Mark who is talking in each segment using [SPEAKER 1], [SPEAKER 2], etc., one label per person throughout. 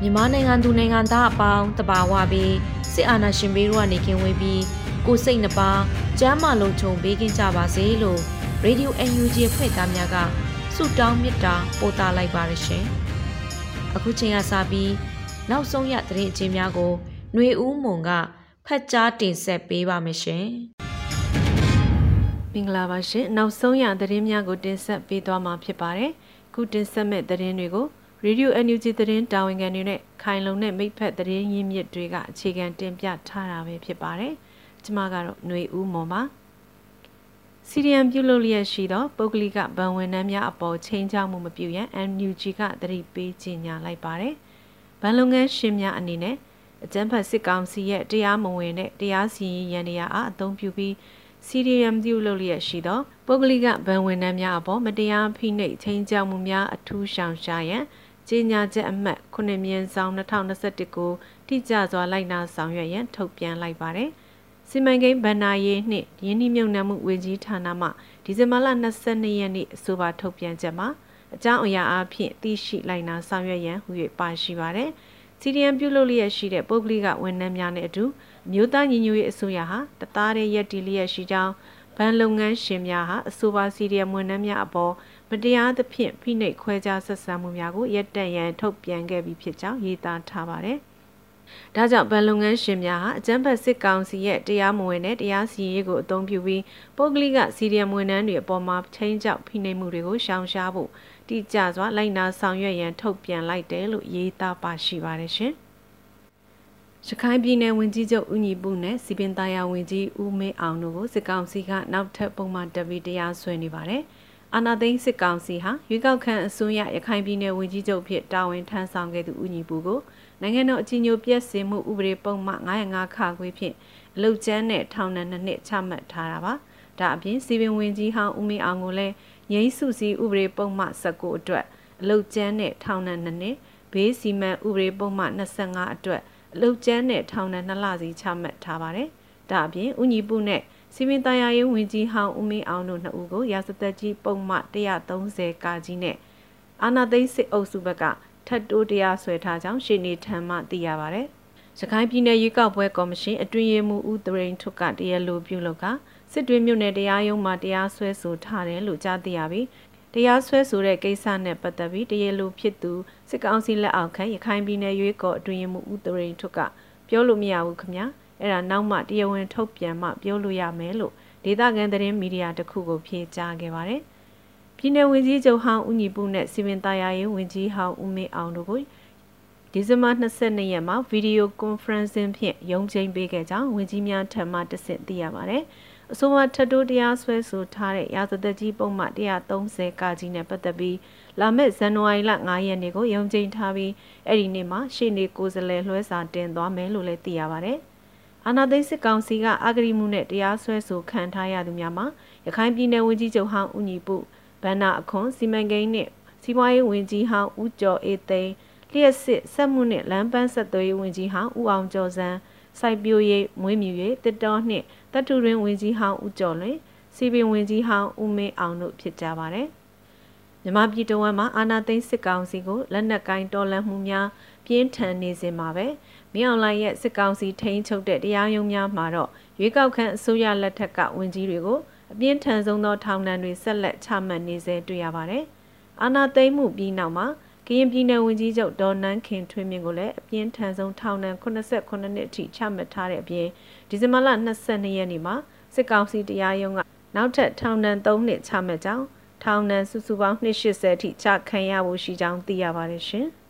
[SPEAKER 1] မြန်မာနိုင်ငံသူနိုင်ငံသားအပေါင်းတဘာဝပြီးစစ်အာဏာရှင်ဘေးတို့ကနေကင်းဝေးပြီးကိုစိတ်နှပါကျမ်းမာလုံးခြုံပေးကင်းကြပါစေလို့ Radio UNG ဖွဲ့သားများကဆုတောင်းမေတ္တာပို့သလိုက်ပါရရှင်။အခုချိန်ကစပြီးနောက်ဆုံးရသတင်းအကျဉ်းများကိုຫນွေဦးမွန်ကဖတ်ကြားတင်ဆက်ပေးပါမယ်ရှင်။
[SPEAKER 2] မင်္ဂလာပါရှင်။နောက်ဆုံးရသတင်းများကိုတင်ဆက်ပေးသွားမှာဖြစ်ပါတယ်။ခုတင်ဆက်မဲ့သတင်းတွေကို ရေဒီယို NUG သတင်းတာဝန်ခံတွေနဲ့ခိုင်လုံတဲ့မိဖက်သတင်းရင်းမြစ်တွေကအခြေခံတင်ပြထားတာပဲဖြစ်ပါတယ်။ကျွန်မကတော့ຫນွေဦးမော်ပါ။စီရီယံပြုလုပ်လျက်ရှိသောပုဂ္ဂလိကဗန်ဝင်နှမ်းများအပေါ်ချိန်ချောက်မှုမပြုရန် NUG ကသတိပေးကြေညာလိုက်ပါတယ်။ဗန်လုပ်ငန်းရှင်များအနေနဲ့အကြမ်းဖက်စစ်ကောင်စီရဲ့တရားမဝင်တဲ့တရားစီရင်ရန်တရားအားအသုံးပြုပြီး CDM ပြုလုပ်လျက်ရှိသောပုဂ္ဂလိကဗန်ဝင်နှမ်းများအပေါ်မတရားဖိနှိပ်ချိန်ချောက်မှုများအထူးရှောင်ရှားရန် ကြေညာချက်အမှတ်9မြင်းဆောင်2021ကိုတိကျစွာလိုက်နာဆောင်ရွက်ရန်ထုတ်ပြန်လိုက်ပါတယ်။စီမံကိန်းဗန္နာရေးနှင့်ရင်းနှီးမြှုပ်နှံမှုဝန်ကြီးဌာနမှဒီဇင်ဘာလ22ရက်နေ့အဆိုပါထုတ်ပြန်ချက်မှာအကြောင်းအရာအဖြစ်သိရှိလိုက်နာဆောင်ရွက်ရန်ဟူ၍ပါရှိပါတယ်။ CDM ပြုလုပ်လျက်ရှိတဲ့ပုဂ္ဂလိကဝန်ထမ်းများနဲ့အတူမြို့သားညီညွတ်ရေးအစိုးရဟာတသားတည်းရက်တီလျက်ရှိကြောင်းဗန်လုပ်ငန်းရှင်များဟာအဆိုပါ CDM ဝန်ထမ်းများအပေါ် မတရားသဖြင့်ဖိနှိပ်ခွဲခြားဆက်ဆံမှုများကိုရပ်တန့်ရန်ထုတ်ပြန်ခဲ့ပြီးဖြစ်ကြောင်းရေးသားထားပါတယ်။ဒါကြောင့်ဗန်လုပ်ငန်းရှင်များဟာအကြမ်းဖက်စစ်ကောင်စီရဲ့တရားမဝင်တဲ့တရားစီရင်ကိုအသုံးပြုပြီးပုဂ္ဂလိကစီရီယံဝန်ထမ်းတွေအပေါ်မှာချင်းကြောက်ဖိနှိပ်မှုတွေကိုရှောင်ရှားဖို့တိကျစွာလိုက်နာဆောင်ရွက်ရန်ထုတ်ပြန်လိုက်တယ်လို့ရေးသားပါရှိပါတယ်ရှင်။ရခိုင်ပြည်နယ်ဝန်ကြီးချုပ်ဦးညီပုနဲ့စီပင်သားရဝန်ကြီးဦးမေအောင်တို့ကိုစစ်ကောင်စီကနောက်ထပ်ပုံမှန်တပီတရားဆွဲနေပါတယ်။ အာနာသိန်းစစ်ကောင်စီဟာရွေးကောက်ခံအစိုးရရခိုင်ပြည်နယ်ဝန်ကြီးချုပ်ဖြစ်တာဝန်ထမ်းဆောင်ခဲ့သူဦးညီပူကိုနိုင်ငံတော်အကြီးအကျယ်ပြည့်စင်မှုဥပဒေပုံမှန်905ခါခွေဖြင့်အလုတ်ကျန်းနဲ့ထောင်ဒဏ်နှစ်နှစ်ချမှတ်ထားတာပါ။ဒါအပြင်စီပင်ဝင်ကြီးဟောင်းဦးမေအောင်ကိုလည်းငိမ့်စုစည်းဥပဒေပုံမှန်19အတွက်အလုတ်ကျန်းနဲ့ထောင်ဒဏ်နှစ်နှစ်ဘေးစီမံဥပဒေပုံမှန်25အတွက်အလုတ်ကျန်းနဲ့ထောင်ဒဏ်2လစီချမှတ်ထားပါတယ်။ဒါအပြင်ဦးညီပူနဲ့ စီမင်းတရားရေးဝန်ကြီးဟောင်းဦးမင်းအောင်တို့နှစ်ဦးကိုရာဇသက်ကြီးပုံမှ130ကာကြီးနဲ့အာနာသိန်းစစ်အုပ်စုဘက်ကထပ်တိုးတရားဆွဲထားကြောင်းရှင်းနေထံမှသိရပါဗျ။ရခိုင်ပြည်နယ်ရွေးကောက်ပွဲကော်မရှင်အတွင်းရေးမှူးဦးသရင်ထွတ်ကတရားလိုပြုလုပ်ကစစ်တွင်းမြို့နယ်တရားရုံးမှာတရားစွဲဆိုထားတယ်လို့ကြားသိရပြီးတရားစွဲဆိုတဲ့ကိစ္စနဲ့ပတ်သက်ပြီးတရားလိုဖြစ်သူစစ်ကောင်စီလက်အောက်ခံရခိုင်ပြည်နယ်ရွေးကော်အတွင်းရေးမှူးဦးသရင်ထွတ်ကပြောလို့မရဘူးခင်ဗျာ။ အဲ့ဒါနောက်မှတရားဝင်ထုတ်ပြန်မှပြောလို့ရမယ်လို့ဒေသခံသတင်းမီဒီယာတစ်ခုကိုဖြေကြားခဲ့ပါတယ်။ပြည်내ဝန်ကြီးချုပ်ဟောင်းဦးညီပုနဲ့စီမင်သားရရေးဝန်ကြီးဟောင်းဦးမေအောင်တို့ကိုဒီဇင်ဘာ22ရက်မှာဗီဒီယိုကွန်ဖရင့်စင်ဖြင့်ရုံးချိန်ပေးခဲ့ကြောင်းဝန်ကြီးများထံမှတဆင့်သိရပါတယ်။အဆိုပါထပ်တိုးတရားစွဲဆိုထားတဲ့ရာဇသက်ကြီးပုံမှန်130ကကြီးနဲ့ပတ်သက်ပြီးလာမယ့်ဇန်နဝါရီလ9ရက်နေ့ကိုရုံးချိန်ထားပြီးအဲ့ဒီနေ့မှာရှေ့နေကိုယ်စားလှယ်လွှဲစာတင်သွားမယ်လို့လည်းသိရပါတယ်။ အာဏာသိမ်းစစ်ကောင်စီကအဂရိမှုနဲ့တရားစွဲဆိုခံထားရသူများမှာရခိုင်ပြည်နယ်ဝန်ကြီးချုပ်ဟောင်းဦးညီပုဗန္နာအခွန်စီမံကိန်းနဲ့စီးပွားရေးဝန်ကြီးဟောင်းဦးကျော်အေးသိန်းလျှက်စစ်ဆက်မှုနဲ့လမ်းပန်းဆက်သွယ်ရေးဝန်ကြီးဟောင်းဦးအောင်ကျော်စံစိုက်ပျိုးရေးမွေးမြူရေးတစ်တော်နှင့်တတူရင်းဝန်ကြီးဟောင်းဦးကျော်လွင်စီပင်ဝန်ကြီးဟောင်းဦးမင်းအောင်တို့ဖြစ်ကြပါတယ်မြမပြည်တော်မှာအာနာသိန်းစစ်ကောင်စီကိုလက်နက်ကိုင်းတော်လှန်မှုများပြင်းထန်နေစဉ်မှာပဲ မင်းအောင်လှိုင်ရဲ့စစ်ကောင်စီထိန်းချုပ်တဲ့တရားရုံးများမှာတော့ရွေးကောက်ခံအစိုးရလက်ထက်ကဝန်ကြီးတွေကိုအပြင်းထန်ဆုံးသောထောင်ဒဏ်တွေဆက်လက်ချမှတ်နေစေတွေ့ရပါတယ်။အာဏာသိမ်းမှုပြီးနောက်မှာကရင်ပြည်နယ်ဝန်ကြီးချုပ်ဒေါ်နန်းခင်ထွေးမြင့်ကိုလည်းအပြင်းထန်ဆုံးထောင်ဒဏ်89နှစ်အထိချမှတ်ထားတဲ့အပြင်ဒီဇင်ဘာလ22ရက်နေ့မှာစစ်ကောင်စီတရားရုံးကနောက်ထပ်ထောင်ဒဏ်3နှစ်ချမှတ်ကြောင်းထောင်ဒဏ်စုစုပေါင်း280အထိချခံရဖို့ရှိကြောင်းသိရပါတယ်ရှင်။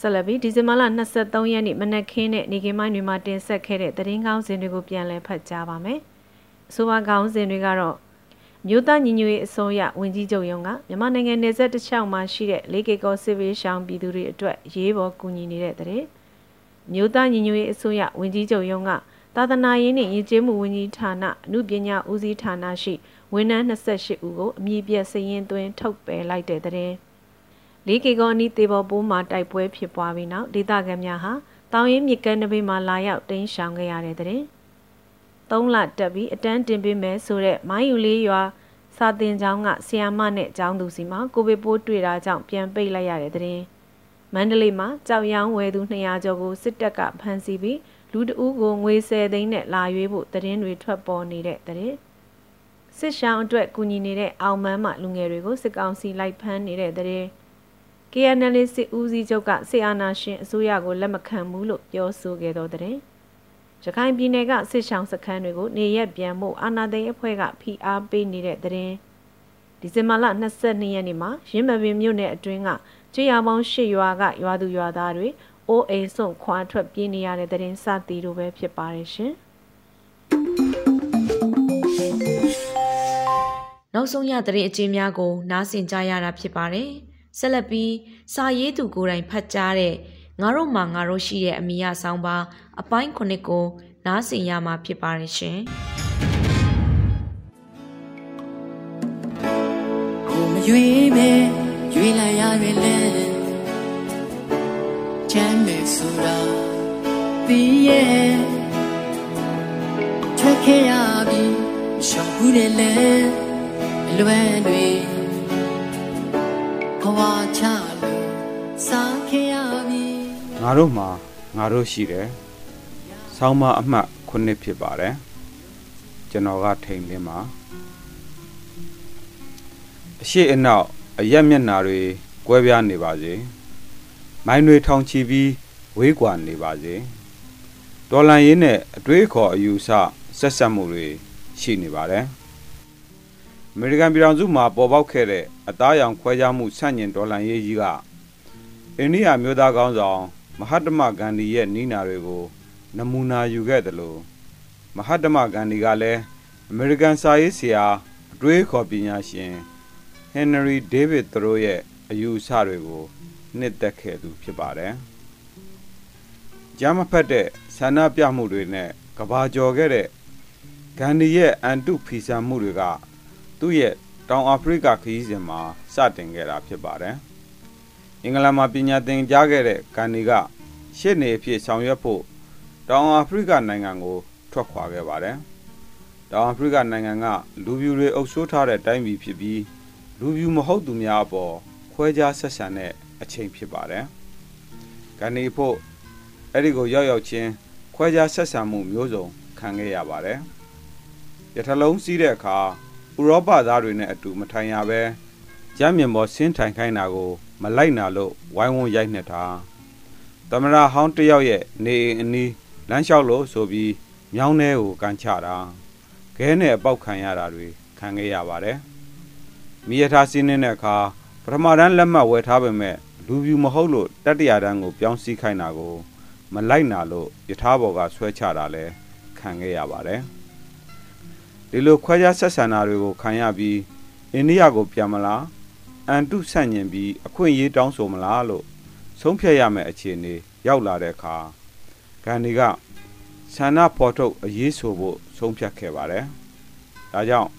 [SPEAKER 2] ဆက်လက်ပြီးဒီဇင်ဘာလ23ရက်နေ့မနက်ခင်းနဲ့နေကင်းမိုင်းတွေမှာတင်ဆက်ခဲ့တဲ့သတင်းကောင်းစင်တွေကိုပြန်လည်ဖတ်ကြားပါမယ်။အဆိုပါကောင်းစင်တွေကတော့မြို့သားညီညွတ်ရေးအစိုးရဝန်ကြီးချုပ်ရုံးကမြန်မာနိုင်ငံနယ်စပ်တစ်လျှောက်မှာရှိတဲ့လေးကေကောစစ်ဘေးရှောင်ပြည်သူတွေအတွက်ရေးပေါ်ကူညီနေတဲ့တဲ့မြို့သားညီညွတ်ရေးအစိုးရဝန်ကြီးချုပ်ရုံးကသာသနာရေးနှင့်ယဉ်ကျေးမှုဝန်ကြီးဌာနအမှုပညာဦးစီးဌာနရှိဝန်ထမ်း28ဦးကိုအမည်ပြစရင်သွင်းထုတ်ပယ်လိုက်တဲ့တဲ့ လေးကေကောအနီးတေဘော်ပိုးမှာတိုက်ပွဲဖြစ်ပွားပြီးနောက်ဒေသခံများဟာတောင်ရင်မြစ်ကမ်းနဘေးမှာလာရောက်တင်းရှောင်ခဲ့ရတဲ့တဲ့3လတက်ပြီးအတန်းတင်ပေးမယ်ဆိုတဲ့မိုင်းယူလေးရွာစာတင်ကျောင်းကဆီယာမနဲ့ကျောင်းသူစီမှာကိုဗစ်ပိုးတွေ့တာကြောင့်ပြန်ပိတ်လိုက်ရတဲ့တဲ့မန္တလေးမှာကြောက်ရောင်းဝယ်သူ200ကျော်ကိုစစ်တပ်ကဖမ်းဆီးပြီးလူတဦးကိုငွေ10သိန်းနဲ့လာရွေးဖို့တည်င်းတွေထွက်ပေါ်နေတဲ့တဲ့စစ်ရှောင်းအတွက်ကူညီနေတဲ့အောင်မန်းမှလူငယ်တွေကိုစစ်ကောင်စီလိုက်ဖမ်းနေတဲ့တဲ့ KNL စစ်ဦးစီးချုပ်ကစစ်အာဏာရှင်အစိုးရကိုလက်မခံဘူးလို့ပြောဆိုခဲ့တော့တဲ့ရခိုင်ပြည်နယ်ကစစ်ရှောင်းစခန်းတွေကိုနေရက်ပြန်မှုအာဏာသိမ်းအဖွဲ့ကဖိအားပေးနေတဲ့တဲ့ဒီဇင်ဘာလ22ရက်နေ့မှာရင်းမပင်မြို့နယ်အတွင်းကကြေးရပေါင်း၈ရွာကရွာသူရွာသားတွေအိုးအိမ်ဆုံးခွာထွက်ပြေးနေရတဲ့တဲ့ရင်စသည်လိုပဲဖြစ်ပါတယ်ရှင်
[SPEAKER 1] နောက်ဆုံးရတဲ့အကျဉ်းများကို နားဆင်ကြရတာဖြစ်ပါတယ် ဆက်လက်ပြီးစာရေးသူကိုယ်တိုင်ဖတ်ကြားတဲ့ငါတို့မှာငါတို့ရှိတဲ့အမိရဆောင်ပါအပိုင်းခုနှစ်ကိုနားဆင်ရမှာဖြစ်ပါတယ်ရှင်
[SPEAKER 3] ကိုမရွေးပဲရွေးလိုက်ရရွေးလဲချမ်းမြေဆိုတာပြီးရဲ့ထွက်ခဲ့ရပြီရှောင်ဘူးတယ်လေအလွယ်တွေ ဘဝချလို့စားခဲ့ရပြီ
[SPEAKER 4] ငါတို့မှာငါတို့ရှိတယ်ဆောင်းမအမှတ်ခုနှစ်ဖြစ်ပါတယ်ကျွန်တော်ကထိန်လင်းပါအရှိအနောက်အရက်မျက်နာတွေကွဲပြားနေပါစေမိုင်းတွေထောင်ချီပြီးဝေးကွာနေပါစေဒေါ်လန်ရင်းနဲ့အတွေးခေါ်အယူဆဆက်ဆက်မှုတွေရှိနေပါတယ်အ မေရိကန်ပြည်ထောင်စုမှာပေါ်ပေါက်ခဲ့တဲ့အသားရောင်ခွဲခြားမှုဆန့်ကျင်ဒေါ်လန်ရေးကြီးကအိန္ဒိယမျိုးသားကောင်းဆောင်မဟာတမဂန္ဒီရဲ့နီးနာတွေကိုနမူနာယူခဲ့တယ်လို့မဟာတမဂန္ဒီကလည်းအမေရိကန်စာရေးဆရာအတွေးခေါ်ပညာရှင်ဟန်နရီဒေးဗစ်သူတို့ရဲ့အယူအဆတွေကိုနှစ်သက်ခဲ့သူဖြစ်ပါတယ်။ကြားမဖက်တဲ့ဆန္ဒပြမှုတွေနဲ့ကဘာကျော်ခဲ့တဲ့ဂန္ဒီရဲ့အန်တုဖီဆန်မှုတွေက သူ့ရဲ့တောင်အာဖရိကခရီးစဉ်မှာစတင်ခဲ့တာဖြစ်ပါတယ်။အင်္ဂလန်မှာပညာသင်ကြားခဲ့တဲ့ဂန္ဒီကရှစ်နေအဖြစ်ဆောင်ရွက်ဖို့တောင်အာဖရိကနိုင်ငံကို ထွက်ခွာခဲ့ပါတယ်။တောင်အာဖရိကနိုင်ငံကလူပြူတွေအုပ်စိုးထားတဲ့တိုင်းပြည်ဖြစ်ပြီးလူပြူမဟုတ်သူများအပေါ်ခွဲခြားဆက်ဆံတဲ့အချိန်ဖြစ်ပါတယ်။ဂန္ဒီဖို့အဲ့ဒီကိုရောက်ရောက်ချင်းခွဲခြားဆက်ဆံမှုမျိုးစုံခံခဲ့ရပါတယ်။ရထလုံးစီးတဲ့အခါ ဥရောပသားတွေနဲ့အတူမထိုင်ရပဲကြမ်းမြင်ပေါ်ဆင်းထိုင်ခိုင်းတာကို မလိုက်နာလို့ဝိုင်းဝန်းရိုက်နှက်တာသမရဟောင်းတယောက်ရဲ့နေအိမ်အနီးလမ်းလျှောက်လို့ဆိုပြီးမြောင်းထဲကိုကန်ချတာခဲနဲ့အပေါက်ခံရတာတွေခံခဲ့ရပါတယ်မိရထားစီးနေတဲ့အခါပထမတန်းလက်မှတ်ဝယ်ထားပေမဲ့လူပြူမဟုတ်လို့တတိယတန်းကိုပြောင်းစည်းခိုင်းတာကို မလိုက်နာလို့ယထာဘော်ကဆွဲချတာလဲခံခဲ့ရပါတယ် ဒီလိုခွဲခြားဆက်ဆံတာတွေကိုခံရပြီးအိန္ဒိယကိုပြန်မလားအန်တုဆန့်ကျင်ပြီးအခွင့်အရေးတောင်းဆိုမလားလို့ဆုံးဖြတ်ရမယ့်အခြေအနေရောက်လာတဲ့အခါဂန္ဒီကဆန္ဒဖော်ထုတ်အရေးဆိုဖို့ဆုံးဖြတ်ခဲ့ပါတယ်။ဒါကြောင့်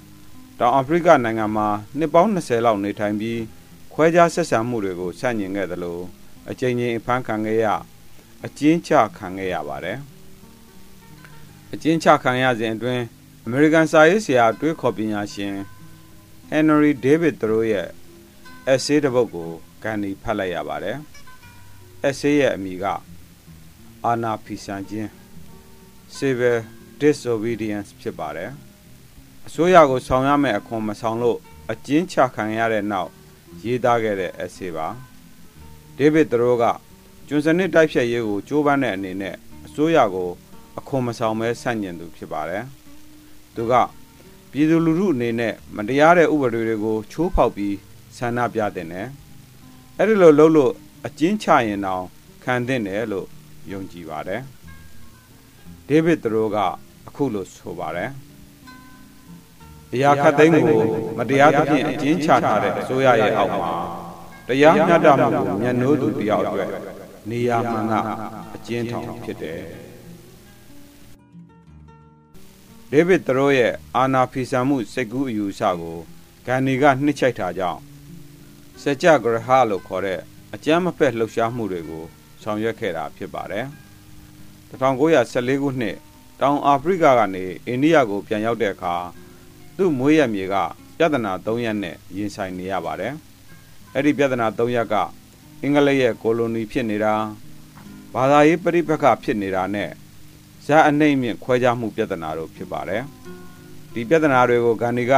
[SPEAKER 4] တောင်အာဖရိကနိုင်ငံမှာနှစ်ပေါင်း20လောက်နေထိုင်ပြီးခွဲခြားဆက်ဆံမှုတွေကိုဆန့်ကျင်ခဲ့သလိုအကြိမ်ကြိမ်အဖမ်းခံခဲ့ရအကျဉ်းချခံခဲ့ရပါတယ်။အကျဉ်းချခံရစဉ်အတွင်း အမေရိကန်စာရေးဆရာတွေးခေါ်ပညာရှင်ဟန်နရီဒေးဗစ်တို့ရဲ့အက်ဆေးတစ်ပုဒ်ကိုကန်ဒီဖတ်လိုက်ရပါတယ်။အက်ဆေးရဲ့အမည်ကအာနာဖီဆန်ခြင်း civil disobedience ဖြစ်ပါတယ်။အစိုးရကိုဆောင်ရမယ့်အခွန်မဆောင်လို့အကျဉ်းချခံရတဲ့နောက်ရေးသားခဲ့တဲ့ essay ပါဒေးဗစ်သရိုးကကျွန်းစနစ်တိုက်ဖြတ်ရေးကိုကြိုးပမ်းတဲ့အနေနဲ့အစိုးရကိုအခွန်မဆောင်ပဲဆန့်ကျင်သူဖြစ်ပါတယ် သူကပြည်သူလူထုအနေနဲ့မတရားတဲ့ဥပဒေတွေကိုချိုးဖောက်ပြီးဆန္ဒပြတဲ့နဲ့အဲ့ဒီလိုလုပ်လို့အကျဉ်းချရင်တော့ခံတဲ့တယ်လို့ယုံကြည်ပါတယ်ဒေးဗစ်သရိုးကအခုလိုဆိုပါတယ်။တရားခတ်သိမ်းကိုမတရားသဖြင့်အကျဉ်းချထားတဲ့အစိုးရရဲ့အောက်မှာတရားမျှတမှုကိုမျက်နှိုးသူတယောက်အတွက်နေရာမှန်ကအကျဉ်းထောင်ဖြစ်တယ်။ ဒေးဗစ်သရိုးရဲ့အာနာဖီဆန်မှုစိတ်ကူးအယူအဆကိုဂန်နီကနှစ်ချိုက်ထားကြောင်းစကြဂရဟလို့ခေါ်တဲ့အကျမ်းမဖက်လှုပ်ရှားမှုတွေကိုဆောင်ရွက်ခဲ့တာဖြစ်ပါတယ်။1914ခုနှစ်တောင်အာဖရိကကနေအိန္ဒိယကိုပြန်ရောက်တဲ့အခါသူ့မွေးရမြေကပြဿနာ၃ရက်နဲ့ရင်ဆိုင်နေရပါတယ်။အဲ့ဒီပြဿနာ၃ရက်ကအင်္ဂလိပ်ရဲ့ကိုလိုနီဖြစ်နေတာဘာသာရေးပြိပက္ခဖြစ်နေတာနဲ့ ဇာအနှိမ့်မြင့်ခွဲခြားမှုပြဿနာတို့ဖြစ်ပါတယ်။ဒီပြဿနာတွေကိုဂန္ဒီက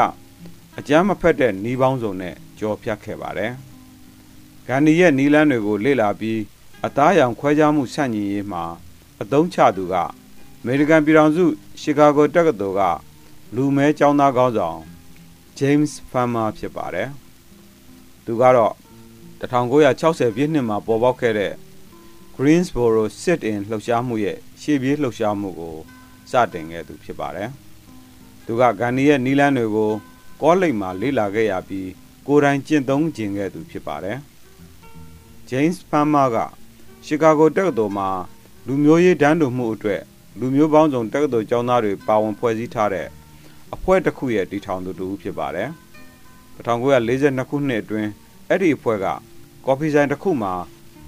[SPEAKER 4] အကြမ်းမဖက်တဲ့နှီးပေါင်းစုံနဲ့ကြော်ဖြတ်ခဲ့ပါတယ်။ဂန္ဒီရဲ့နီလန်းတွေကိုလေ့လာပြီးအသားရောင်ခွဲခြားမှုဆန့်ကျင်ရေးမှာအသုံးချသူကအမေရိကန်ပြည်ထောင်စုရှီကာဂိုတက္ကသိုလ်ကလူမဲကျောင်းသားကောင်းဆောင် James Farmer ဖြစ်ပါတယ်။သူကတော့1960ပြည့်နှစ်မှာပေါ်ပေါက်ခဲ့တဲ့ Greensboro Sit-in လှုပ်ရှားမှုရဲ့ ရှေ့ပြေးလှုပ်ရှားမှုကိုစတင်ခဲ့သူဖြစ်ပါတယ်။သူကဂန်နီရဲ့နီလန်းတွေကိုကောလိပ်မှာလေ့လာခဲ့ရပြီးကိုယ်တိုင်ကျင့်သုံးကျင်ခဲ့သူဖြစ်ပါတယ်။ James Farmer ကရှီကာဂိုတက္ကသိုလ်မှာလူမျိုးရေးတန်းတူမှုအတွက်လူမျိုးပေါင်းစုံတက္ကသိုလ်ကျောင်းသားတွေပါဝင်ဖွဲ့စည်းထားတဲ့အဖွဲ့တစ်ခုရဲ့တည်ထောင်သူတူဖြစ်ပါတယ်။1942ခုနှစ်အတွင်းအဲ့ဒီအဖွဲ့ကကော်ဖီဆိုင်တစ်ခုမှာ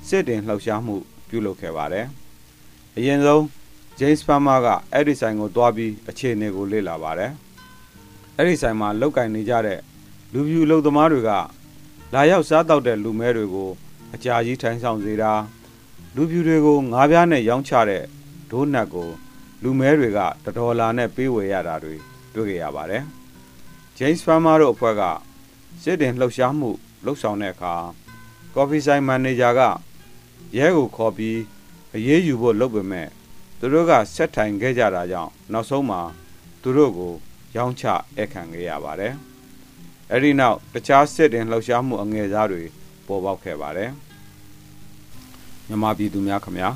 [SPEAKER 4] စစ်တင်လှုပ်ရှားမှုပြုလုပ်ခဲ့ပါတယ်။ အရင်ဆုံး James Farmer ကအဲ့ဒီဆိုင်ကိုတွားပြီးအခြေအနေကိုလေ့လာပါတယ်။အဲ့ဒီဆိုင်မှာလောက်ကင်နေကြတဲ့လူပြူလုံသမားတွေကလာရောက်စားတောက်တဲ့လူမဲတွေကိုအကြာကြီးထိုင်ဆောင်စေတာလူပြူတွေကိုငါးပြားနဲ့ရောင်းချတဲ့ဒိုးနတ်ကို လူမဲတွေကတဒေါ်လာနဲ့ပေးဝယ်ရတာတွေတွေ့ကြရပါတယ်။ James Farmer တို့အဖွဲ့ကစစ်တင်လှုပ်ရှားမှုလှုပ်ဆောင်တဲ့အခါကော်ဖီဆိုင်မန်နေဂျာကရဲကိုခေါ်ပြီး အရေးယူဖို့လုပ်ပေမဲ့သူတို့ကဆက်ထိုင်ခဲ့ကြတာကြောင့်နောက်ဆုံးမှာသူတို့ကို ရောင်းချဧည့်ခံခဲ့ရပါတယ်။အဲဒီနောက်တခြားစစ်တင်လှုပ်ရှားမှုအငယ်စားတွေပေါ်ပေါက်ခဲ့ပါတယ်။မြမပြည်သူများခမညာ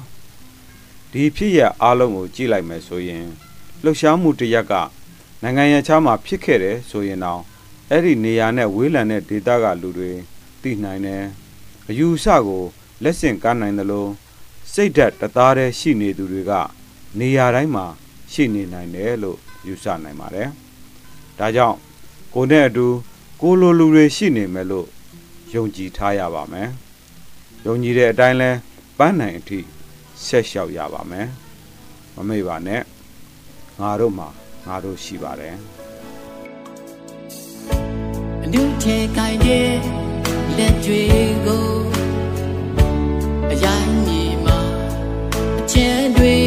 [SPEAKER 4] ဒီဖြစ်ရအားလုံးကိုကြည့်လိုက်မယ်ဆိုရင်လှုပ်ရှားမှုတရက်ကနိုင်ငံရခြားမှာဖြစ်ခဲ့တယ်ဆိုရင်တော့အဲ့ဒီနေရာနဲ့ဝေးလံတဲ့ဒေသကလူတွေသိနိုင်တယ်အယူအဆကိုလက်ဆင့်ကမ်းနိုင်တယ်လို့ စိတ်ဓာတ်တသားတည်းရှိနေသူတွေကနေရာတိုင်းမှာရှိနေနိုင်တယ်လို့ယူဆနိုင်ပါတယ်ဒါကြောင့်ကိုနဲ့အတူကိုလိုလူတွေရှိနေမယ်လို့ယုံကြည်ထားရပါမယ်ယုံကြည်တဲ့အတိုင်းလဲပန်းနိုင်အထိဆက်လျှောက်ရပါမယ်မမေ့ပါနဲ့ငါတို့မှာငါတို့ရှိပါတယ်
[SPEAKER 3] အနုထဲကိုင်းတဲ့လက်တွေကိုအရိုင်းမြေမှာအချဲ တွေ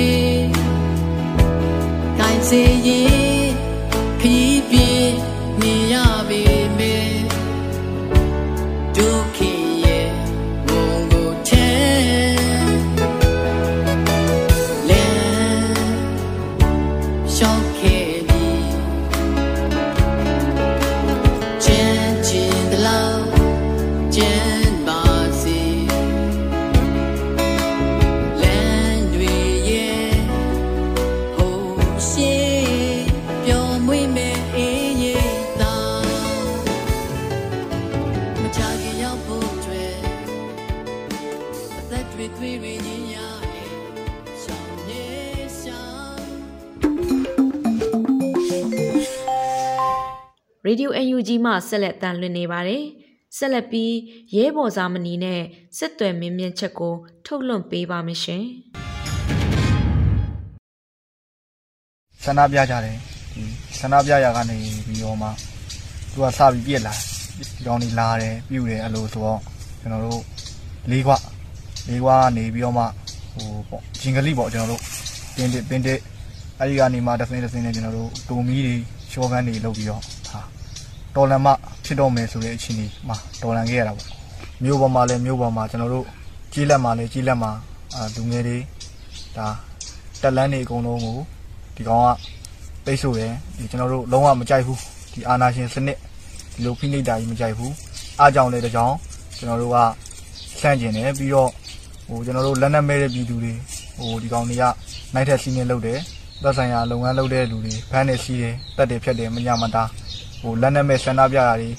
[SPEAKER 3] ကိုင်းစေရင်ခီးပြေမြင်ရပေ
[SPEAKER 1] ဆက်လက်တန်လွှင့်နေပါတယ်။ဆက်လက်ပြီးရဲဘော်စာမဏီနဲ့စစ်သွယ်မင်းမြင့်ချက်ကို ထုတ်လွှင့်ပေးပါမယ်ရှင်။
[SPEAKER 5] ဆန္ဒပြကြတယ်ဒီဆန္ဒပြရကနေပြီးတော့မှသူကစပြီးပြက်လာဒီကောင်ကြီးလာတယ်ပြူတယ်အဲ့လိုဆိုတော့ကျွန်တော်တို့လေးခွလေးခွကနေပြီးတော့မှဟိုပေါ့ဂျင်ဂလိပေါ့ကျွန်တော်တို့တင်းတစ်တင်းတစ်အဲ့ဒီကနေမှတစ်စင်းတစ်စင်းနဲ့ကျွန်တော်တို့တူမီတွေရှော့ဘန်းတွေလုပ်ပြီးတော့ဟာ တော်လန်မှဖြစ်တော့မယ်ဆိုတဲ့အခြေအနေမှာတော်လန်ခဲ့ရတာပေါ့မြို့ပေါ်မှာလည်းမြို့ပေါ်မှာကျွန်တော်တို့ကြီးလက်မှာလည်းကြီးလက်မှာအာလူငယ်တွေဒါတက်လန်းတွေအကုန်လုံးကိုဒီကောင်ကပိတ်ဆို့တယ်ဒီကျွန်တော်တို့လုံးဝမကြိုက်ဘူးဒီအာနာရှင်စနစ်ဒီလိုဖိနှိပ်တာကြီးမကြိုက်ဘူးအားကြောင့်လည်းတကြောင်ကျွန်တော်တို့ကဆန့်ကျင်တယ်ပြီးတော့ဟိုကျွန်တော်တို့လက်နက်မဲ့တဲ့ပြည်သူတွေဟိုဒီကောင်တွေကနိုင်ထက်စီးနေလုပ်တယ်သက်ဆိုင်ရာလုပ်ငန်းလုပ်တဲ့လူတွေဖမ်းနေစီးတယ်တက်တယ်ဖြတ်တယ်မညာမတာ ဟိုလက်နက်မဲ့ဆန္ဒပြတာတွေ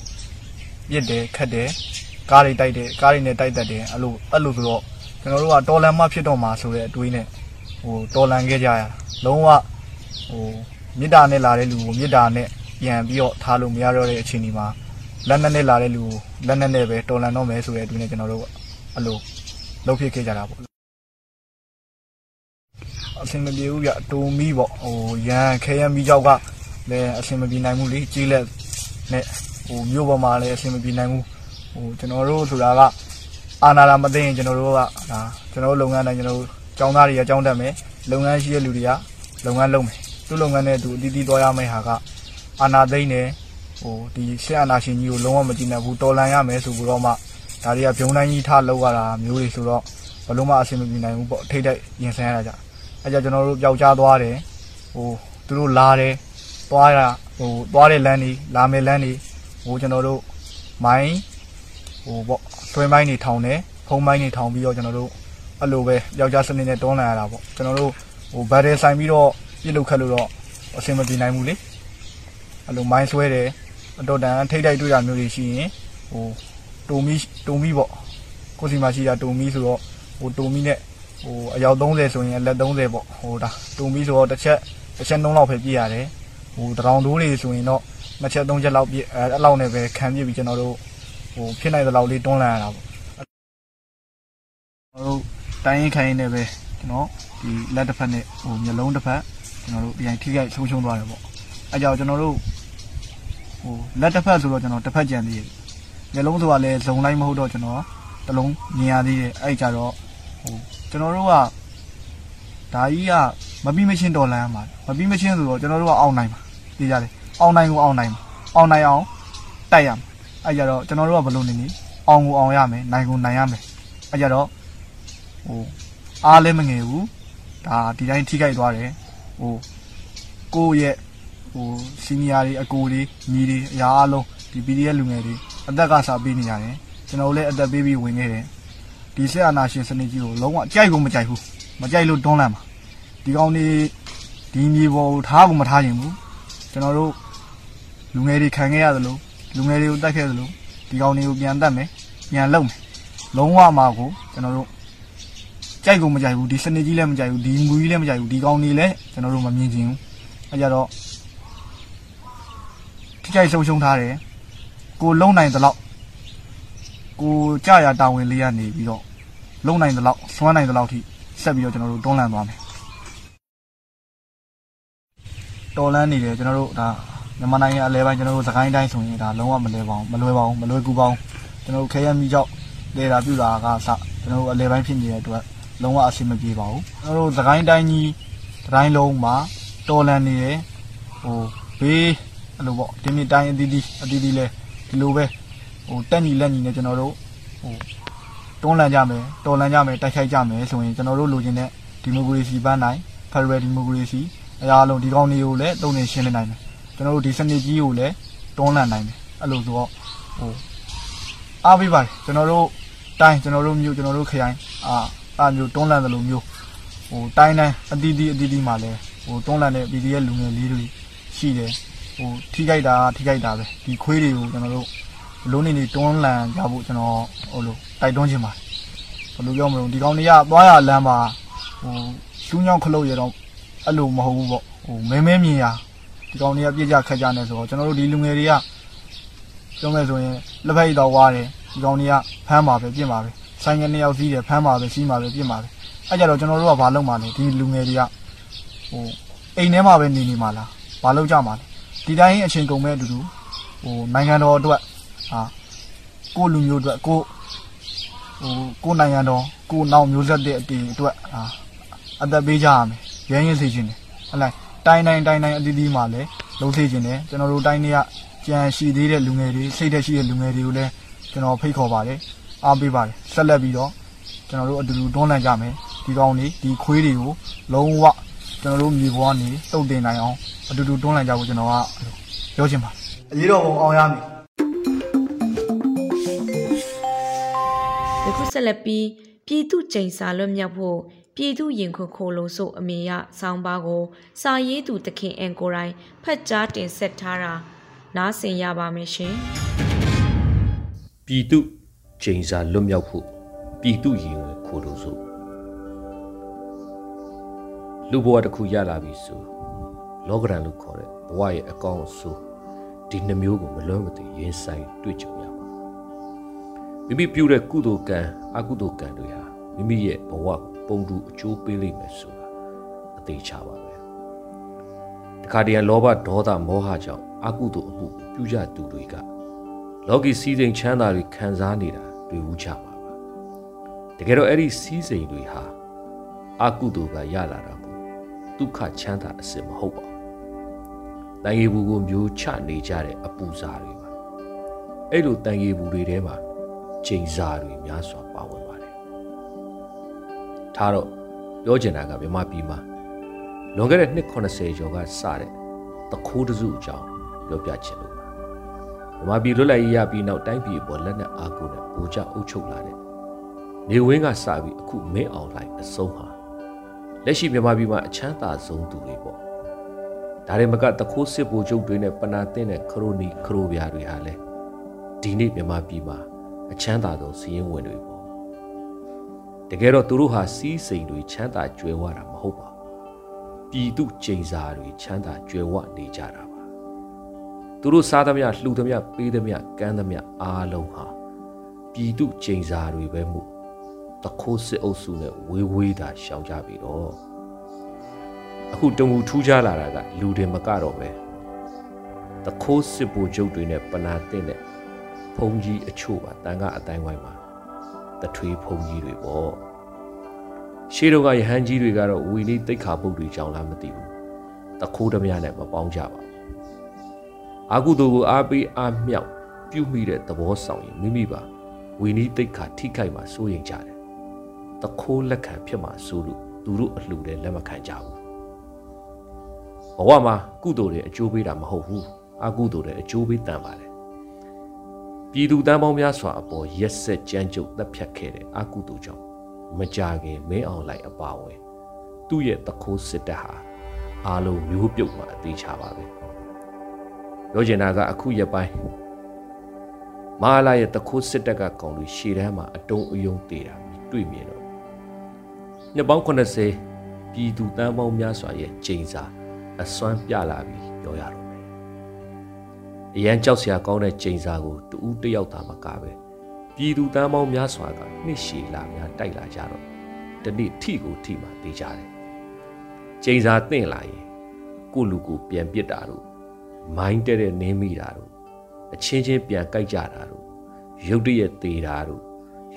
[SPEAKER 5] ပြစ်တယ်ခတ်တယ်ကားတွေတိုက်တယ်ကားတွေနဲ့တိုက်တတ်တယ်အဲ့လိုအဲ့လိုဆိုတော့ကျွန်တော်တို့ကတော်လန်မှဖြစ်တော့မှာဆိုတဲ့အတွေးနဲ့ဟိုတော်လန်ခဲ့ကြရတာလုံးဝဟိုမေတ္တာနဲ့လာတဲ့လူကိုမေတ္တာနဲ့ပြန်ပြီးတော့ထားလို့မရတော့တဲ့အခြေအနေမှာလက်နက်နဲ့လာတဲ့လူကိုလက်နက်နဲ့ပဲတော်လန်တော့မယ်ဆိုတဲ့အတွေးနဲ့ကျွန်တော်တို့အဲ့လိုလုပ်ဖြစ်ခဲ့ကြတာပေါ့အဆင်မပြေဘူးဗျတူမီပေါ့ဟိုရန်ခဲရမီကြောက်က လည်းအဆင်မပြေနိုင်ဘူးလေကြီးလက်နဲ့ဟိုမြို့ပေါ်မှာလည်းအဆင်မပြေနိုင်ဘူးဟိုကျွန်တော်တို့ဆိုတာကအာနာလာမသိရင်ကျွန်တော်တို့ကဒါကျွန်တော်တို့လုပ်ငန်းတိုင်းကျွန်တော်တို့ចောင်းသားတွေကចောင်းတက်မယ်လုပ်ငန်းရှိတဲ့လူတွေကလုပ်ငန်းလုပ်မယ်သူ့လုပ်ငန်းနဲ့သူအတီးတီးသွားရမယ့်ဟာကအာနာသိမ့်တယ်ဟိုဒီရှက်အာနာရှင်ကြီးကိုလုံးဝမကြည့်နိုင်ဘူးတော်လန်ရမယ်ဆိုပြီးတော့မှဒါတွေကဘုံတိုင်းကြီးထားလောက်ရတာမျိုးတွေဆိုတော့ဘလုံးမအဆင်မပြေနိုင်ဘူးပေါ့ထိတ်တိုက်ရင်ဆိုင်ရတာကြအဲကြောင့်ကျွန်တော်တို့ပျောက်ကြားသွားတယ်ဟိုသူတို့လာတယ် သွားရဟိုသွားတဲ့လမ်းတွေလာမယ်လမ်းတွေဟိုကျွန်တော်တို့မိုင်းဟိုပေါ့တွင်းမိုင်းတွေထောင်တယ်ဖုံးမိုင်းတွေထောင်ပြီးတော့ကျွန်တော်တို့အဲ့လိုပဲပျောက်ကြားစနစ်နဲ့တွန်းလာရတာပေါ့ကျွန်တော်တို့ဟိုဘတ်ရဲဆိုင်ပြီးတော့ပြစ်လုခတ်လို့တော့အဆင်မပြေနိုင်ဘူးလေအဲ့လိုမိုင်းဆွဲတယ်အတော်တန်ထိတ်တိုက်တွေ့တာမျိုးတွေရှိရင်ဟိုတူမီတူမီပေါ့ကိုစီမှာရှိတာတူမီဆိုတော့ဟိုတူမီနဲ့ဟိုအယောက်30ဆိုရင်လက်30ပေါ့ဟိုဒါတူမီဆိုတော့တစ်ချက်တစ်ချက်နှုံးလောက်ပဲပြည့်ရတယ် ဟိုတရောင်တိုးတွေဆိုရင်တော့နှစ်ချက်သုံးချက်လောက်ပြည့်အဲအဲ့လောက်နဲ့ပဲခံပြည့်ပြီးကျွန်တော်တို့ဟိုဖြစ်နိုင်တဲ့လောက်လေးတွန်းလှန်ရတာပေါ့ကျွန်တော်တို့တိုင်းရင်ခိုင်းနေပဲကျွန်တော်ဒီလက်တစ်ဖက်နဲ့ဟိုမျိုးလုံးတစ်ဖက်ကျွန်တော်တို့ပြန်ထိခိုက်ဆုံးရှုံးသွားတယ်ပေါ့အဲကြောင့်ကျွန်တော်တို့ဟိုလက်တစ်ဖက်ဆိုတော့ကျွန်တော်တစ်ဖက်ကြံသေးတယ်မျိုးလုံးဆိုတာလည်းဇုံလိုက်မဟုတ်တော့ကျွန်တော်တလုံးမြင်ရသေးတယ်အဲ့ကြတော့ဟိုကျွန်တော်တို့ကဒါကြီးကမပြီးမချင်းတော်လန်းမှာမပြီးမချင်းဆိုတော့ကျွန်တော်တို့ကအောင်းနိုင်ပါ သိကြတယ်အောင်းနိုင်ကိုအောင်းနိုင်ပါအောင်းနိုင်အောင်တိုက်ရမှာအဲ့ကြတော့ကျွန်တော်တို့ကဘလို့နေနေအောင်ကိုအောင်ရမယ်နိုင်ကိုနိုင်ရမယ်အဲ့ကြတော့ဟိုအားလည်းမငယ်ဘူးဒါဒီတိုင်းထိခိုက်သွားတယ်ဟိုကိုယ့်ရဲ့ဟိုစီနီယာတွေအကိုတွေညီတွေအရာအလုံးဒီ PDF လူငယ်တွေအသက်ကစားပေးနေရတယ်ကျွန်တော်လည်းအသက်ပေးပြီးဝင်ခဲ့တယ်ဒီဆက်အာနာရှင်စနစ်ကြီးကိုလုံးဝကြိုက်ကုန်မကြိုက်ဘူးမကြိုက်လို့တွန်းလှန်ပါဒီကောင်တွေဒီမြေပေါ်ကိုထားကုန်မထားခြင်းဘူး ကျွန်တော်တို့လူငယ်တွေခံခဲ့ရသလိုလူငယ်တွေကိုတတ်ခဲ့သလိုဒီကောင်တွေကိုပြန်တတ်မယ်ပြန်လုံမယ်လုံးဝမှာကိုကျွန်တော်တို့ကြိုက်ကုန်မကြိုက်ဘူးဒီစနစ်ကြီးလည်းမကြိုက်ဘူးဒီမူကြီးလည်းမကြိုက်ဘူးဒီကောင်တွေလည်းကျွန်တော်တို့မမြင်ချင်ဘူးအဲကြတော့ထိကြိုက်ဆုံးရှုံးထားတယ်ကိုလုံနိုင်သလောက်ကိုကြရတာဝန်လေးရနေပြီးတော့လုံနိုင်သလောက်စွမ်းနိုင်သလောက်ထိဆက်ပြီးတော့ကျွန်တော်တို့တွန်းလှန်သွားမယ် တော်လန်းနေတယ်ကျွန်တော်တို့ဒါမြန်မာနိုင်ငံအလဲပိုင်းကျွန်တော်တို့စကိုင်းတိုင်းဆိုရင်ဒါလုံးဝမလဲပါဘူးမလွယ်ပါဘူးမလွယ်ကူပါဘူးကျွန်တော်တို့ခဲရမီကြောက်လေတာပြူတာကစကျွန်တော်တို့အလဲပိုင်းဖြစ်နေတဲ့အတွက်လုံးဝအဆင်မပြေပါဘူးကျွန်တော်တို့စကိုင်းတိုင်းကြီးတိုင်းလုံးမှာတော်လန်းနေတယ်ဟိုဘေးအဲ့လိုပေါ့ဒီမြတိုင်းအသီးသီးအသီးသီးလဲဒီလိုပဲဟိုတက်ညီလက်ညီနဲ့ကျွန်တော်တို့ဟိုတွန်းလှန်ကြမယ်တော်လှန်ကြမယ်တိုက်ခိုက်ကြမယ်ဆိုရင်ကျွန်တော်တို့လိုချင်တဲ့ဒီမိုကရေစီပန်းနိုင်ဖက်ဒရယ်ဒီမိုကရေစီ အရာလုံးဒီကောင်းတွေကိုလည်းတုံနေရှင်းနေနိုင်မယ်ကျွန်တော်တို့ဒီစနစ်ကြီးကိုလည်းတွန်းလှန်နိုင်မယ်အဲ့လိုဆိုတော့ဟိုအားပေးပါတယ်ကျွန်တော်တို့တိုင်းကျွန်တော်တို့မြို့ကျွန်တော်တို့ခရိုင်အာအားမျိုးတွန်းလှန်သလိုမျိုးဟိုတိုင်းတိုင်းအတီးတီးအတီးတီးမှာလည်းဟိုတွန်းလှန်တဲ့ PDF လူငယ်လေးတွေရှိတယ်ဟိုထိခိုက်တာထိခိုက်တာပဲဒီခွေးတွေကိုကျွန်တော်တို့လုံးနေနေတွန်းလှန်ကြဖို့ကျွန်တော်ဟိုလိုတိုက်တွန်းချင်ပါတယ်ဘယ်လိုပြောမလို့ဒီကောင်တွေကသွားရလမ်းမှာဟိုလူးညောင်းခလုတ်ရတော့ အဲ့လိုမဟုတ်ဘူးပေါ့ဟိုမဲမဲမြင်ရဒီကောင်တွေကပြည့်ကြခက်ကြနေဆိုတော့ကျွန်တော်တို့ဒီလူငယ်တွေကပြောမယ်ဆိုရင်လက်ဖက်ရည်တော့ဝါတယ်ဒီကောင်တွေကဖမ်းပါပဲပြစ်ပါပဲဆိုင်ငယ်နှစ်ယောက်စီးတယ်ဖမ်းပါပဲစီးပါပဲပြစ်ပါပဲအဲ့ကြတော့ကျွန်တော်တို့ကဘာလုပ်မှလဲဒီလူငယ်တွေကဟိုအိမ်ထဲမှာပဲနေနေမှာလားဘာလုပ်ကြမှာလဲဒီတိုင်းအချိန်ကုန်မဲ့အတူတူဟိုနိုင်ငံတော်အတွက်ဟာကိုလူမျိုးအတွက်ကိုဟိုကိုနိုင်ငံတော်ကိုနောက်မျိုးဆက်တဲ့အတီအတွက်ဟာအသက်ပေးကြရမယ် ရင်းရင်စေခြင်းတယ်ဟဲ့လားတိုင်းတိုင်းတိုင်းတိုင်းအသီးသီးမှာလည်းလုံးသေးခြင်းနဲ့ကျွန်တော်တို့တိုင်းတွေကကြံရှိသေးတဲ့လူငယ်တွေစိတ်သက်ရှိတဲ့လူငယ်တွေကိုလည်းကျွန်တော်ဖိတ်ခေါ်ပါတယ်အားပေးပါတယ်ဆက်လက်ပြီးတော့ကျွန်တော်တို့အတူတူတွန်းလှန်ကြမယ်ဒီကောင်းနေဒီခွေးတွေကိုလုံးဝကျွန်တော်တို့မြေပေါ်ကနေတုတ်တင်နိုင်အောင်အတူတူတွန်းလှန်ကြဖို့ကျွန်တော်ကပြောချင်ပါတယ်အရေးတော်ပုံအောင်ရမည်
[SPEAKER 1] ယခုဆက်လက်ပြီးပြည်သူကျိန်စာလွတ်မြောက်ဖို့ ပြည်သူရင်ခွခိုလုံးဆိုအမေရဆောင်းပါးကို စာရေးသူတခင်အန်ကိုရိုင်းဖတ်ကြားတင်ဆက်ထားတာနားဆင်ရပါမယ်ရှင်
[SPEAKER 6] ပြည်သူကျိန်စာလွတ်မြောက်ဖို့ပြည်သူရင်ဝင်ခိုလုံးဆိုလူဘဝတစ်ခုရလာပြီဆိုလောကရန်လို့ခေါ်တဲ့ဘဝရဲ့အကောင့်ဆိုဒီနှမျိုးကိုမလွဲမသွေရင်ဆိုင်တွေ့ကြုံရပါမိမိပြုတဲ့ကုသိုလ်ကံအကုသိုလ်ကံတွေဟာမိမိရဲ့ဘဝကို ပုံတူအကျိုးပေးလိမ့်မယ်ဆိုတာအသေးချပါပဲတခါတည်းလောဘဒေါသမောဟကြောင့်အကုသိုလ်အမှုပြုကြသူတွေကလောကီစည်းစိမ်ချမ်းသာတွေခံစားနေတာတွေ့ဘူးချပါပါတကယ်တော့အဲ့ဒီစည်းစိမ်တွေဟာအကုသိုလ်ကရလာတာကိုဒုက္ခချမ်းသာအစစ်မဟုတ်ပါဘူးတန်ရီဘူးကိုမျိုးချနေကြတဲ့အပူစားတွေပါအဲ့လိုတန်ရီဘူးတွေထဲမှာချိန်စာတွေများစွာပါဝင်ပါတယ် ထားတော့ပြောချင်တာကမြမပြည်မှာလွန်ခဲ့တဲ့နှစ်80ကျော်ကစတဲ့တခိုးတစုအကြောင်းပြောပြချင်လို့ပါမြမပြည်လွတ်လပ်ရေးရပြီးနောက်တိုင်းပြည်ပေါ်လက်နက်အားကိုနဲ့ဘူကြအုပ်ချုပ်လာတဲ့နေဝင်းကစပြီးအခုမင်းအောင်လိုက်အဆုံးဟာလက်ရှိမြန်မာပြည်မှာအချမ်းသာဆုံးသူတွေပေါ့ဒါတွေမကတခိုးစစ်ဘူချုပ်တွေနဲ့ပနာတင်းတဲ့ခရိုနီခရိုဗျာတွေဟာလဲဒီနေ့မြန်မာပြည်မှာအချမ်းသာဆုံးစီးရင်ဝင်တွေပေါ့ တကယ်တော့သူတို့ဟာစီးစိမ်တွေချမ်းသာကြွယ်ဝတာမဟုတ်ပါဘူးပြည်သူကျိန်စာတွေချမ်းသာကြွယ်ဝနေကြတာပါသူတို့စားသမျှလှူသမျှပေးသမျှကမ်းသမျှအားလုံးဟာပြည်သူကျိန်စာတွေပဲမို့တခိုးစစ်အုပ်စုနဲ့ဝေးဝေးသာရှောင်ကြပြီတော့အခုတမူထူးခြားလာတာကလူတွေမကတော့ပဲတခိုးစစ်ဘူချုပ်တွေနဲ့ပနာတဲ့နဲ့ဖုံကြီးအချို့ပါတန်ခါအတိုင်းဝိုင်းမှာ တထွေးဖုံကြီးတွေပေါ့ရှေးတော့ကယဟန်ကြီးတွေကတော့ဝီလီတိတ်ခါပုတ်တွေကြောင်းလားမသိဘူးတခိုးဓမြနဲ့မပေါင်းကြပါဘူးအာကုသူကိုအားပေးအားမြောက်ပြုမိတဲ့သဘောဆောင်ရင်မိမိပါဝီနီးတိတ်ခါထိခိုက်မှာစိုးရိမ်ကြတယ်တခိုးလက်ခံဖြစ်မှာစိုးလို့သူတို့အလှူတဲ့လက်မခံကြဘူးဘဝမှာကုသိုလ်တွေအကျိုးပေးတာမဟုတ်ဘူးအကုသိုလ်တွေအကျိုးပေးတန်ပါတယ် ပြည်သူတန်းပေါင်းများစွာအပေါ်ရက်ဆက်ကြမ်းကြုတ်တပ်ဖြတ်ခဲ့တဲ့အကုသိုလ်ကြောင့်မကြခင်မင်းအောင်လိုက်အပါဝင်သူ့ရဲ့တခိုးစစ်တပ်ဟာအားလုံးမျိုးပြုတ်မှအသေးချပါပဲပြောချင်တာကအခုရက်ပိုင်းမဟာလာရဲ့တခိုးစစ်တပ်ကကောင်လူရှေ့တန်းမှာအတုံးအယုံတေတာတွေ့မြင်တော့နှစ်ပေါင်း80ပြည်သူတန်းပေါင်းများစွာရဲ့ချိန်စာအစွမ်းပြလာပြီးပြောရတော့မယ်။ အရန်ကြောက်စရာကောင်းတဲ့ချိန်စာကိုတူဦးတယောက်သာမကပဲပြည်သူတန်းပေါင်းများစွာကနှစ်ရှည်လာများတိုက်လာကြတော့တနေ့ထိကိုထိမှသေးကြတယ်။ချိန်စာတင့်လာရင်ကိုလူကိုပြန်ပစ်တာတို့မိုင်းတဲ့တဲ့နင်းမိတာတို့အချင်းချင်းပြန်ကြိုက်ကြတာတို့ရုတ်တရက်သေးတာတို့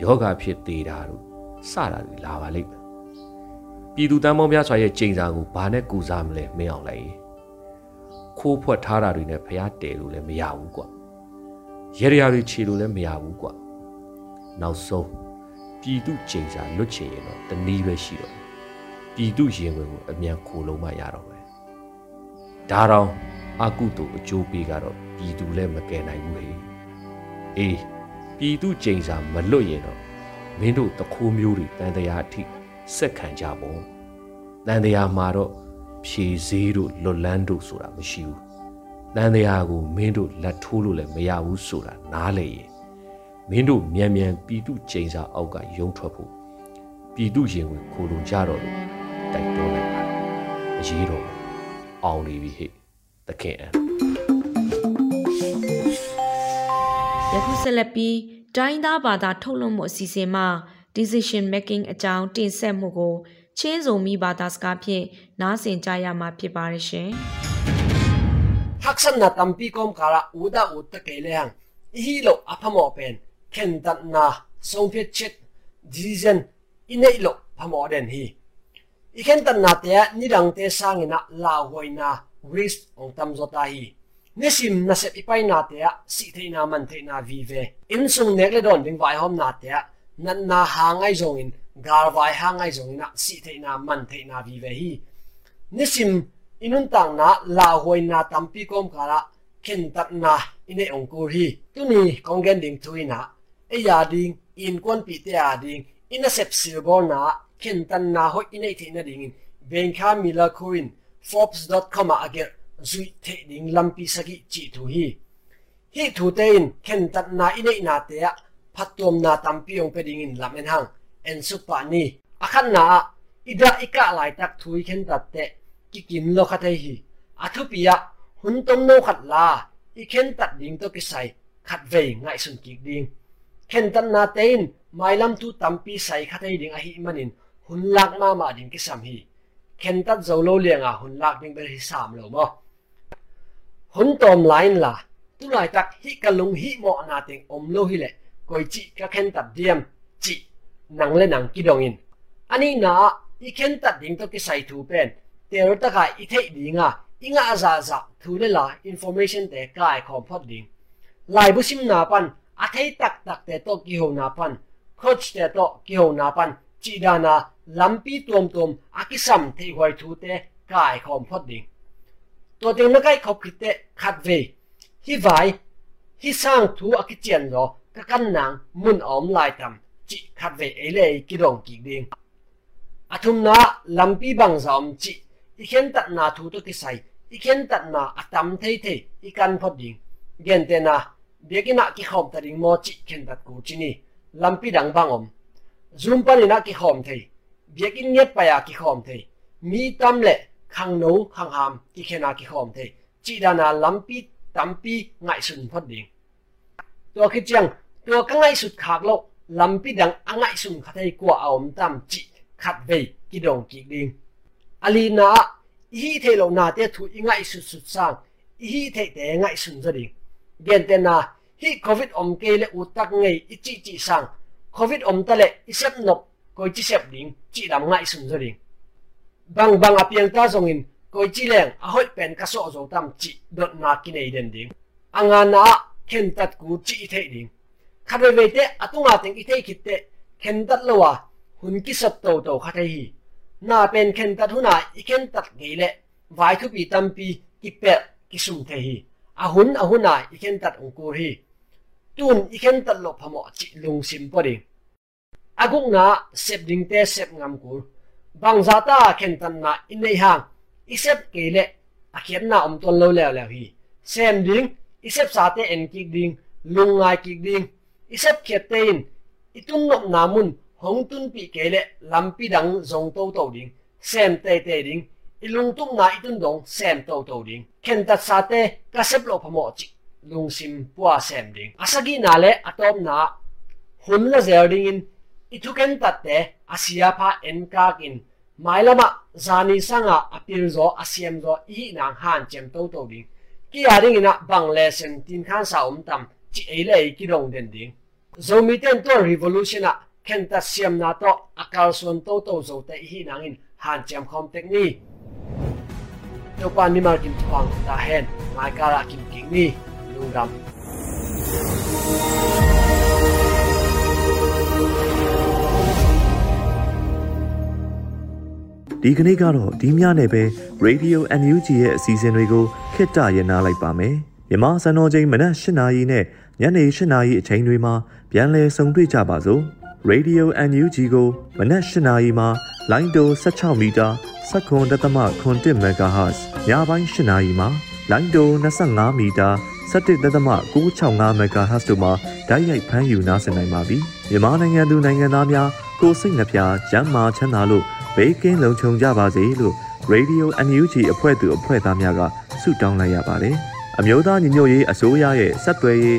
[SPEAKER 6] ယောဂဖြစ်သေးတာတို့စတာတွေလာပါလိမ့်မယ်ပြည်သူတန်းပေါင်းများစွာရဲ့ကြိမ်စာကိုဘာနဲ့ကူစားမလဲမင်းအောင်လိုက် ခိုးဖွက်ထားတာတွေနဲ့ဖျားတယ်လို့လည်းမရဘူးကွာရေရရာတွေခြေလို့လည်းမရဘူးကွာနောက်ဆုံးပြည်သူကြိမ်စာလွတ်ချင်ရင်တော့တနည်းပဲရှိတော့ပြည်သူရင်ဝင်ကိုအမြန်ခိုလုံးမှရတော့မယ်ဒါတော့အကုတုအကျိုးပေးကတော့ပြည်သူလည်းမကယ်နိုင်ဘူးဟေးအေးပြည်သူကြိမ်စာမလွတ်ရင်တော့မင်းတို့တခိုးမျိုးတွေတန်တရားအထိစက်ခံကြပေါ့တန်တရားမှာတော့ ဖြေစည်းတို့လွတ်လန်းတို့ဆိုတာမရှိဘူးတန်တရားကိုမင်းတို့လက်ထိုးလို့လည်းမရဘူးဆိုတာနားလေရင်မင်းတို့မြန်မြန်ပြည်သူကြိမ်စာအောက်ကယုံထွက်ဖို့ပြည်သူရင်ဝင်ခိုလုံကြတော့လို့တိုက်တွန်းလိုက်တာအရေးတော်အောင်နေပြီဟဲ့တခင်အန်
[SPEAKER 1] ယခုဆက်လက်ပြီးတိုင်းသားဘာသာထုတ်လွှင့်မှုအစီအစဉ်မှာ decision making အကြောင်းတင်ဆက်မှုကို ချင်းစုံမိဘာသာစကားဖြင့်နားဆင်ကြရမှာဖြစ်ပါရရှင်။
[SPEAKER 7] Haksan na tampi kom kara uda utta kelehang ihilo aphamo pen khen dat na songphet chet decision inei lo phamo den hi ikhen tan na te nirang te sangina la hoina risk ong tam zo ta hi nisim na sep ipai na te a si the na man the na vi ve in sung nek le don ding vai hom na te a nan na ha ngai zong in gar vai ha ngai zong na si the na man the na vi ve hi. Nisim inun tang na la hoi na tampi kom kara ken tat na ine ong kur hi. Tu ni kong gen ding thui na e ya ding in kon pi te ya ding ina sep silbor na ken tan na ho ine the na ding in ben kha mila in forbes.com a ager zui the ding lampi sagi chi thu hi. Hi thu te in ken tat na ine na te a phatom na tampi ong pe ding in lamen hang en su pa ni akhan na, ida ika lai tak thui khen tat te ki kin lo kha te hi. Athu pia, hun tom no khat la, i khen tat ding to ki sai, khat ve ngai sun ki ding. Khen tan na tein mai lam tu tampi sai kha te ding a hi manin, hun lak ma ma ding ki sam hi. Khen tat zo lo lianga hun lak ding ber hi sam lo mo. Hun tom lain la, tu lai tak hi ka lung hi mo na ting om lo hi le, koi chi ka khen tat diam, chi นังเลนังกิดองอินอันนี้นะอีเคนตัดดิ่งตัวกิใส่ถูเป็นเดี๋ยวตะกายอีเทดิ่งอะอิงอาซาซาถูเลล่ะอินโฟเมชันเตะกายของพอดดิ่งลายบุชิมนาปันอาเทตักตักเตะตักิโฮนาปันโคชเตะตักิโฮนาปันจีดานาลัมปีตัวมตัวอากิสัมเทหวยถูเตะกายของพอดดิ่งตัวเต็งนักไก่เขาคิดเตะขัดเวฮิไวฮิสร้างถูอากิเจียนรอกระกันนางมุนออมลายตำ chị khát về ấy lệ kỳ rồng kỳ điên. À thùng na làm bi bằng dòng chị. Ý kiến tận na thu tôi cái sai ý kiến tận na à tâm thấy thế. Ý căn phát điên. Gen tên à, na biết cái na kỳ hòm ta điên mò chị kiến tận cổ chi ni. Làm bi đằng băng om zoom pan na kỳ hòm thầy biết cái nhét bài à kỳ hòm thầy mi tâm lệ khăng nấu khăng hàm kỳ khen na kỳ hòm thầy chị đàn na làm bi tâm bi ngại sừng phát điên. Tôi khi chăng tôi cái ngay sụt khạc lộ lampi dang angai sum khathai ko aom tam chi khat ve ki dong ki ding alina hi the lo na te thu ngại su sụt sang hi the te ngại sun za ding gen te na hi covid om ke lệ u tak ngei i chỉ chi sang covid om ta le xếp nộp, coi chỉ xếp sep chỉ chi ngại ngai sun za bằng bằng bang apiang ta zong in chỉ chi leng a hoi pen ka so zo tam chi dot na ki nei den anh anga na khen tat cú chỉ the ding khát về thế à tung là tiếng cái thế kịp thế khen tật lâu à hun kí sập tàu tàu khai thế na bên khen tật hun à ý khen tật nghỉ lệ vài thứ bị tâm bị kịp bẹt kí sum thế hi à hun à hun à ý khen tật ông cô hi tuôn ý khen tật lộc phẩm mọ chỉ lùng sim bơ đi à cũng na xếp đình thế xếp ngắm cô bằng giá ta khen tật na in đây hàng ý xếp kể lệ à khen na ông tuân lâu lèo lèo hi xem đình ý xếp sa thế anh kí đình lùng ai kí đình isep khetein itun nok namun hong tun pi kele lampi dang zong to to ding sem te te ding ilung tum na itun dong sem to to ding ken ta sa te ka sep lo phamo chi lung sim pua sem ding asagi na le atom na hun la zer ding in itu ken ta te asia pha en ka kin mai lama zani sanga apil zo asiem zo i nang han chem to to ding ki ya ding ina bang le sem tin khan sa om tam chi ei le ki dong den ding zomi ten to revolution a khen ta siam na to akal son to to zo te hi nangin han cham khom tek ni to pa ni mar kim thuang ta hen mai kara kim king ni lu ram
[SPEAKER 8] ဒီကနေ့ကတော့ဒီညနဲ့ပဲ Radio NUG ရဲ့အစီအစဉ်တွေကိုခਿੱတရနာလိုက်ပါမယ်။မြမစံတော်ချိန်မနက်၈နာရီနဲ့ ညနေ၈နာရီအချိန်တွေမှာပြန်လည်ဆုံတွေ့ကြပါစို့။ Radio NUG ကိုမနက်၈နာရီမှလိုင်းတို16မီတာ7.7 MHz ညပိုင်း၈နာရီမှလိုင်းတို25မီတာ17.665 MHz တို့မှာဓာတ်ရိုက်ဖမ်းယူနားဆင်နိုင်ပါပြီ။မြန်မာနိုင်ငံသူနိုင်ငံသားများကိုစိတ်နှပြကျန်းမာချမ်းသာလို့ဘေးကင်းလုံခြုံကြပါစေလို့ Radio NUG အဖွဲ့သူအဖွဲ့သားများကဆုတောင်းလိုက်ရပါတယ်။အမျိုးသားညီညွတ်ရေးအစိုးရရဲ့စက်သွယ်ရေး